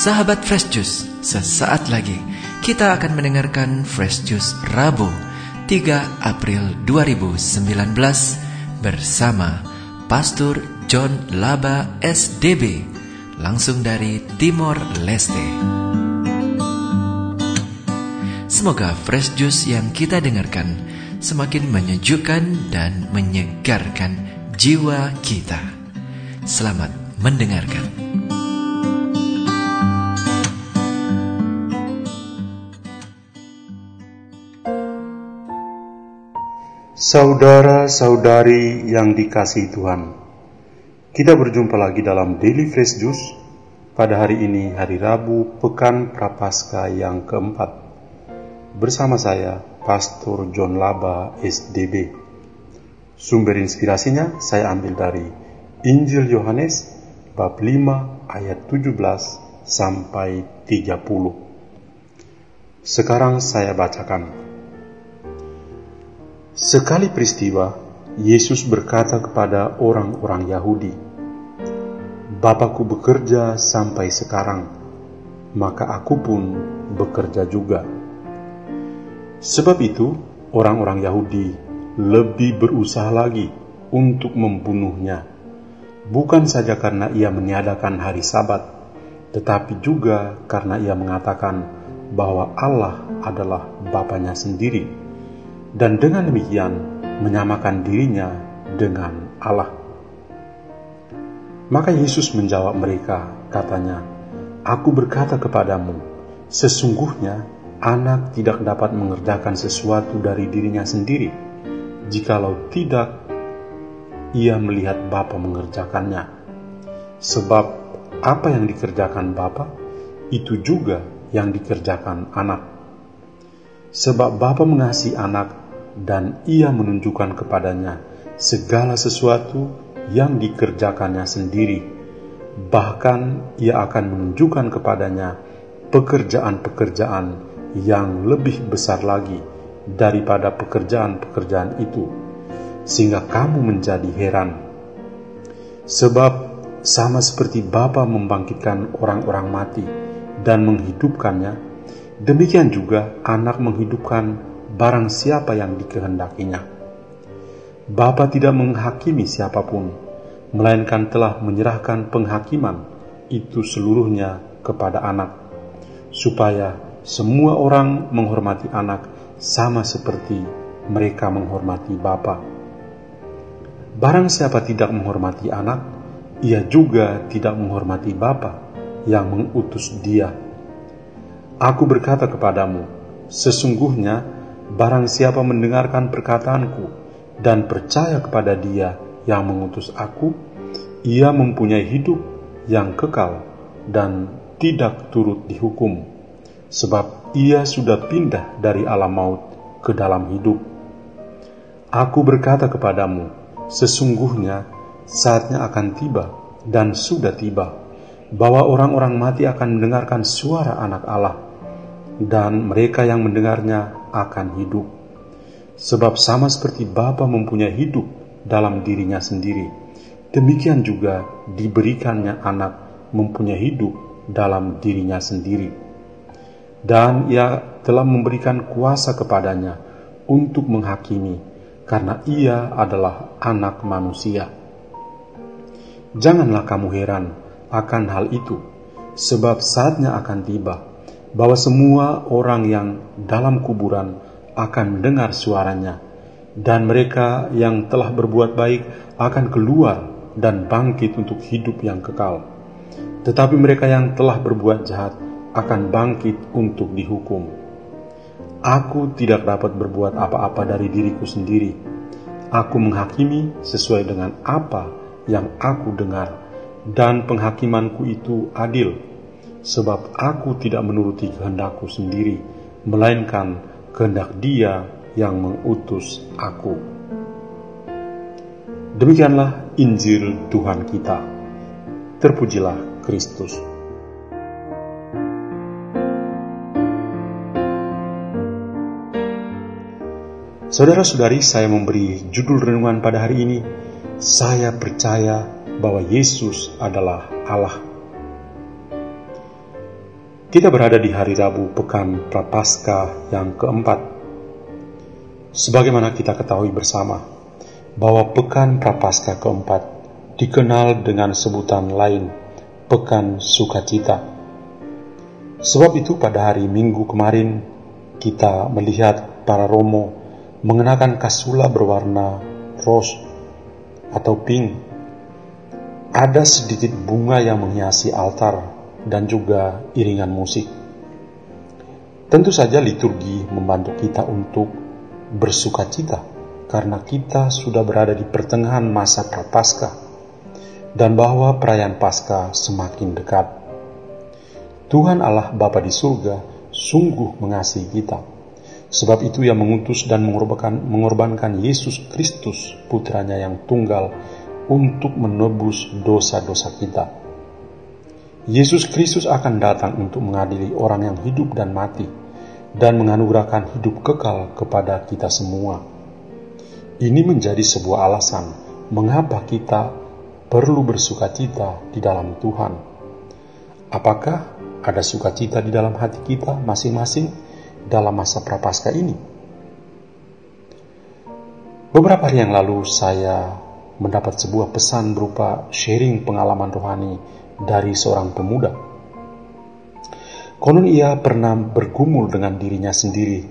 Sahabat Fresh Juice, sesaat lagi kita akan mendengarkan Fresh Juice Rabu 3 April 2019 bersama Pastor John Laba SDB langsung dari Timor Leste. Semoga Fresh Juice yang kita dengarkan semakin menyejukkan dan menyegarkan jiwa kita. Selamat mendengarkan. Saudara-saudari yang dikasih Tuhan, kita berjumpa lagi dalam Daily Fresh Juice pada hari ini, hari Rabu, Pekan Prapaskah yang keempat. Bersama saya, Pastor John Laba, SDB. Sumber inspirasinya saya ambil dari Injil Yohanes, bab 5 ayat 17 sampai 30. Sekarang saya bacakan. Sekali peristiwa, Yesus berkata kepada orang-orang Yahudi, Bapakku bekerja sampai sekarang, maka aku pun bekerja juga. Sebab itu, orang-orang Yahudi lebih berusaha lagi untuk membunuhnya, bukan saja karena ia meniadakan hari Sabat, tetapi juga karena ia mengatakan bahwa Allah adalah Bapaknya sendiri dan dengan demikian menyamakan dirinya dengan Allah. Maka Yesus menjawab mereka, katanya, Aku berkata kepadamu, sesungguhnya anak tidak dapat mengerjakan sesuatu dari dirinya sendiri, jikalau tidak ia melihat Bapa mengerjakannya. Sebab apa yang dikerjakan Bapa, itu juga yang dikerjakan anak. Sebab Bapa mengasihi anak dan ia menunjukkan kepadanya segala sesuatu yang dikerjakannya sendiri. Bahkan ia akan menunjukkan kepadanya pekerjaan-pekerjaan yang lebih besar lagi daripada pekerjaan-pekerjaan itu, sehingga kamu menjadi heran. Sebab sama seperti Bapa membangkitkan orang-orang mati dan menghidupkannya, demikian juga anak menghidupkan barang siapa yang dikehendakinya. Bapa tidak menghakimi siapa pun, melainkan telah menyerahkan penghakiman itu seluruhnya kepada anak, supaya semua orang menghormati anak sama seperti mereka menghormati Bapa. Barang siapa tidak menghormati anak, ia juga tidak menghormati Bapa yang mengutus dia. Aku berkata kepadamu, sesungguhnya Barang siapa mendengarkan perkataanku dan percaya kepada dia yang mengutus aku, ia mempunyai hidup yang kekal dan tidak turut dihukum, sebab ia sudah pindah dari alam maut ke dalam hidup. Aku berkata kepadamu, sesungguhnya saatnya akan tiba dan sudah tiba, bahwa orang-orang mati akan mendengarkan suara anak Allah, dan mereka yang mendengarnya akan hidup. Sebab sama seperti Bapa mempunyai hidup dalam dirinya sendiri, demikian juga diberikannya anak mempunyai hidup dalam dirinya sendiri. Dan ia telah memberikan kuasa kepadanya untuk menghakimi, karena ia adalah anak manusia. Janganlah kamu heran akan hal itu, sebab saatnya akan tiba bahwa semua orang yang dalam kuburan akan mendengar suaranya, dan mereka yang telah berbuat baik akan keluar dan bangkit untuk hidup yang kekal. Tetapi mereka yang telah berbuat jahat akan bangkit untuk dihukum. Aku tidak dapat berbuat apa-apa dari diriku sendiri. Aku menghakimi sesuai dengan apa yang aku dengar, dan penghakimanku itu adil sebab aku tidak menuruti kehendakku sendiri, melainkan kehendak Dia yang mengutus aku. Demikianlah Injil Tuhan kita. Terpujilah Kristus. Saudara-saudari, saya memberi judul renungan pada hari ini. Saya percaya bahwa Yesus adalah Allah Kita berada di hari Rabu pekan Prapaskah yang keempat. Sebagaimana kita ketahui bersama, bahwa pekan Prapaskah keempat dikenal dengan sebutan lain, pekan sukacita. Sebab itu pada hari Minggu kemarin, kita melihat para Romo mengenakan kasula berwarna rose atau pink. Ada sedikit bunga yang menghiasi altar dan juga iringan musik. Tentu saja liturgi membantu kita untuk bersuka cita karena kita sudah berada di pertengahan masa prapaskah dan bahwa perayaan Paskah semakin dekat. Tuhan Allah Bapa di surga sungguh mengasihi kita. Sebab itu ia mengutus dan mengorbankan, mengorbankan Yesus Kristus putranya yang tunggal untuk menebus dosa-dosa kita Yesus Kristus akan datang untuk mengadili orang yang hidup dan mati dan menganugerahkan hidup kekal kepada kita semua. Ini menjadi sebuah alasan mengapa kita perlu bersukacita di dalam Tuhan. Apakah ada sukacita di dalam hati kita masing-masing dalam masa prapaskah ini? Beberapa hari yang lalu saya mendapat sebuah pesan berupa sharing pengalaman rohani dari seorang pemuda. Konon ia pernah bergumul dengan dirinya sendiri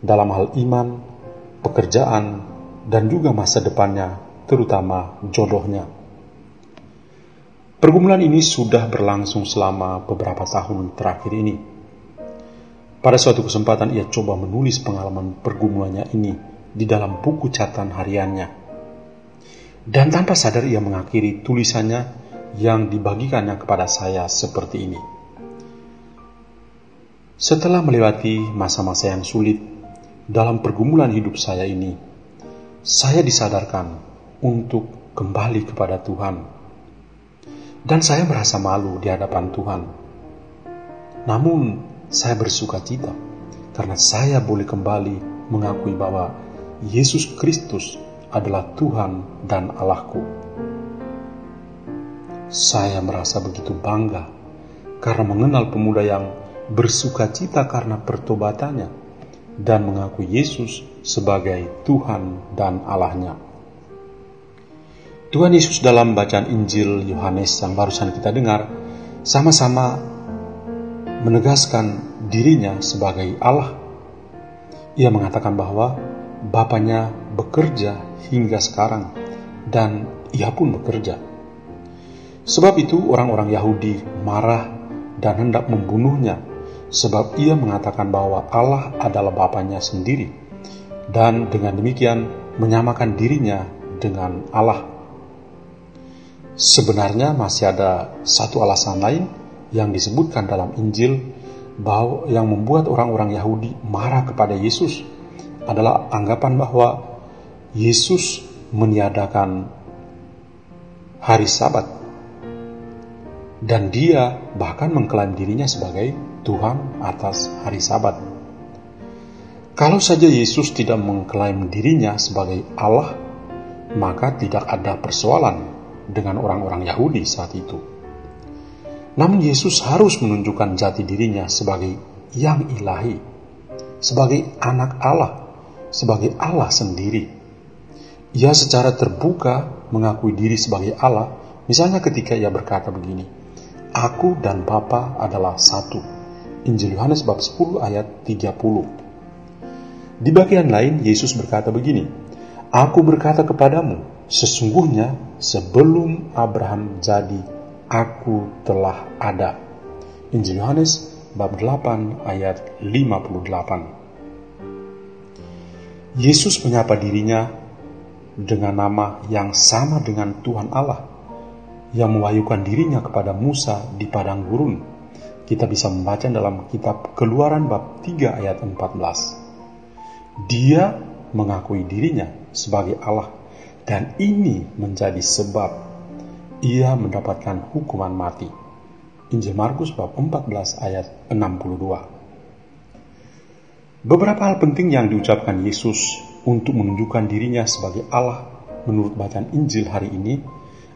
dalam hal iman, pekerjaan, dan juga masa depannya, terutama jodohnya. Pergumulan ini sudah berlangsung selama beberapa tahun terakhir ini. Pada suatu kesempatan ia coba menulis pengalaman pergumulannya ini di dalam buku catatan hariannya. Dan tanpa sadar ia mengakhiri tulisannya yang dibagikannya kepada saya seperti ini. Setelah melewati masa-masa yang sulit dalam pergumulan hidup saya ini, saya disadarkan untuk kembali kepada Tuhan. Dan saya merasa malu di hadapan Tuhan. Namun, saya bersuka cita karena saya boleh kembali mengakui bahwa Yesus Kristus adalah Tuhan dan Allahku. Saya merasa begitu bangga karena mengenal pemuda yang bersuka cita karena pertobatannya dan mengakui Yesus sebagai Tuhan dan Allahnya. Tuhan Yesus dalam bacaan Injil Yohanes yang barusan kita dengar sama-sama menegaskan dirinya sebagai Allah. Ia mengatakan bahwa Bapaknya bekerja hingga sekarang dan ia pun bekerja. Sebab itu orang-orang Yahudi marah dan hendak membunuhnya sebab ia mengatakan bahwa Allah adalah Bapaknya sendiri dan dengan demikian menyamakan dirinya dengan Allah. Sebenarnya masih ada satu alasan lain yang disebutkan dalam Injil bahwa yang membuat orang-orang Yahudi marah kepada Yesus adalah anggapan bahwa Yesus meniadakan hari Sabat dan dia bahkan mengklaim dirinya sebagai Tuhan atas hari Sabat. Kalau saja Yesus tidak mengklaim dirinya sebagai Allah, maka tidak ada persoalan dengan orang-orang Yahudi saat itu. Namun Yesus harus menunjukkan jati dirinya sebagai yang ilahi, sebagai anak Allah, sebagai Allah sendiri. Ia secara terbuka mengakui diri sebagai Allah, misalnya ketika ia berkata begini, Aku dan Bapa adalah satu. Injil Yohanes bab 10 ayat 30. Di bagian lain Yesus berkata begini, Aku berkata kepadamu, sesungguhnya sebelum Abraham jadi, aku telah ada. Injil Yohanes bab 8 ayat 58. Yesus menyapa dirinya dengan nama yang sama dengan Tuhan Allah yang mewahyukan dirinya kepada Musa di padang gurun. Kita bisa membaca dalam kitab Keluaran bab 3 ayat 14. Dia mengakui dirinya sebagai Allah dan ini menjadi sebab ia mendapatkan hukuman mati. Injil Markus bab 14 ayat 62. Beberapa hal penting yang diucapkan Yesus untuk menunjukkan dirinya sebagai Allah menurut bacaan Injil hari ini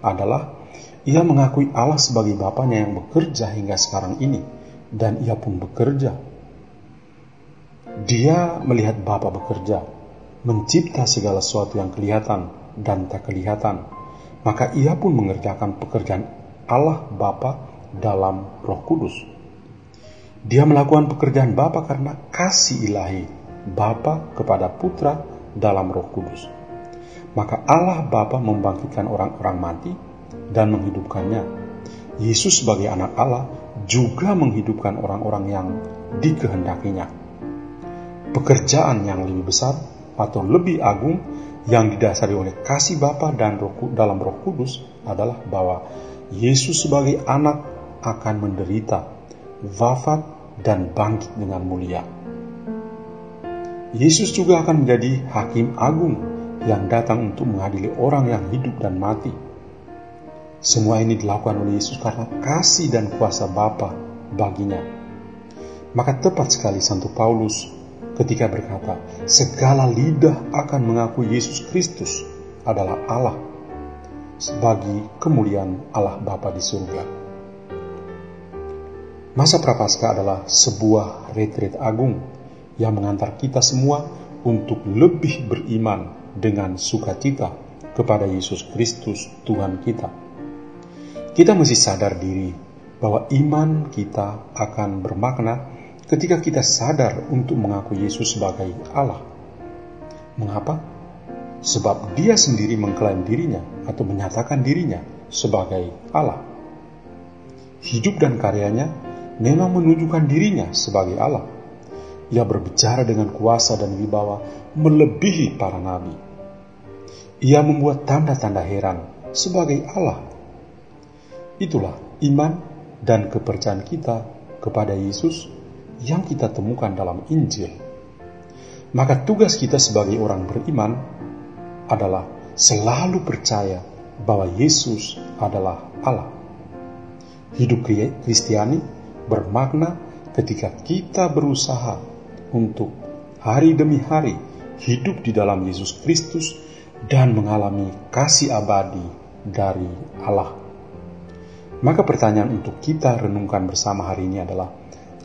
adalah ia mengakui Allah sebagai Bapaknya yang bekerja hingga sekarang ini dan ia pun bekerja. Dia melihat Bapa bekerja, mencipta segala sesuatu yang kelihatan dan tak kelihatan, maka ia pun mengerjakan pekerjaan Allah Bapa dalam Roh Kudus. Dia melakukan pekerjaan Bapa karena kasih ilahi Bapa kepada Putra dalam Roh Kudus. Maka Allah Bapa membangkitkan orang-orang mati dan menghidupkannya. Yesus sebagai anak Allah juga menghidupkan orang-orang yang dikehendakinya. Pekerjaan yang lebih besar atau lebih agung yang didasari oleh kasih Bapa dan roh, dalam Roh Kudus adalah bahwa Yesus sebagai anak akan menderita, wafat, dan bangkit dengan mulia. Yesus juga akan menjadi hakim agung yang datang untuk mengadili orang yang hidup dan mati. Semua ini dilakukan oleh Yesus karena kasih dan kuasa Bapa baginya. Maka tepat sekali Santo Paulus ketika berkata, segala lidah akan mengaku Yesus Kristus adalah Allah bagi kemuliaan Allah Bapa di surga. Masa Prapaskah adalah sebuah retreat agung yang mengantar kita semua untuk lebih beriman dengan sukacita kepada Yesus Kristus Tuhan kita. Kita mesti sadar diri bahwa iman kita akan bermakna ketika kita sadar untuk mengaku Yesus sebagai Allah. Mengapa? Sebab dia sendiri mengklaim dirinya atau menyatakan dirinya sebagai Allah. Hidup dan karyanya memang menunjukkan dirinya sebagai Allah. Ia berbicara dengan kuasa dan wibawa melebihi para nabi. Ia membuat tanda-tanda heran sebagai Allah. Itulah iman dan kepercayaan kita kepada Yesus yang kita temukan dalam Injil. Maka tugas kita sebagai orang beriman adalah selalu percaya bahwa Yesus adalah Allah. Hidup Kristiani bermakna ketika kita berusaha untuk hari demi hari hidup di dalam Yesus Kristus dan mengalami kasih abadi dari Allah. Maka pertanyaan untuk kita renungkan bersama hari ini adalah,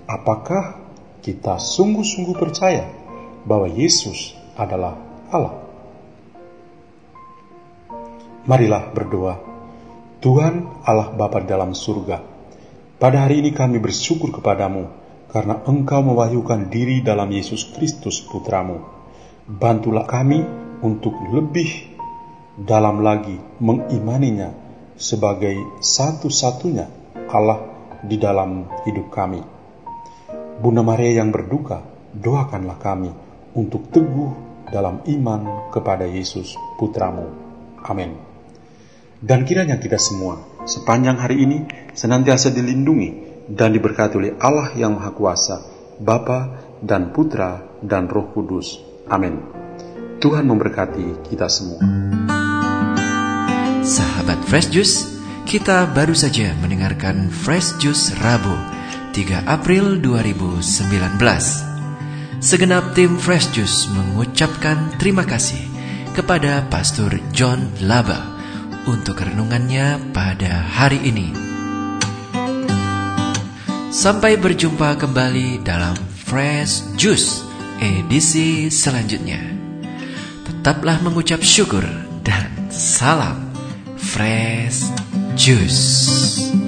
apakah kita sungguh-sungguh percaya bahwa Yesus adalah Allah? Marilah berdoa. Tuhan Allah Bapa dalam surga, pada hari ini kami bersyukur kepadamu karena Engkau mewahyukan diri dalam Yesus Kristus Putramu. Bantulah kami untuk lebih dalam lagi mengimaninya sebagai satu-satunya Allah di dalam hidup kami. Bunda Maria yang berduka, doakanlah kami untuk teguh dalam iman kepada Yesus Putramu. Amin. Dan kiranya kita semua sepanjang hari ini senantiasa dilindungi dan diberkati oleh Allah yang Maha Kuasa, Bapa dan Putra dan Roh Kudus. Amin. Tuhan memberkati kita semua. Sahabat Fresh Juice, kita baru saja mendengarkan Fresh Juice Rabu 3 April 2019. Segenap tim Fresh Juice mengucapkan terima kasih kepada Pastor John Laba untuk renungannya pada hari ini. Sampai berjumpa kembali dalam Fresh Juice edisi selanjutnya. Tetaplah mengucap syukur dan salam fresh juice.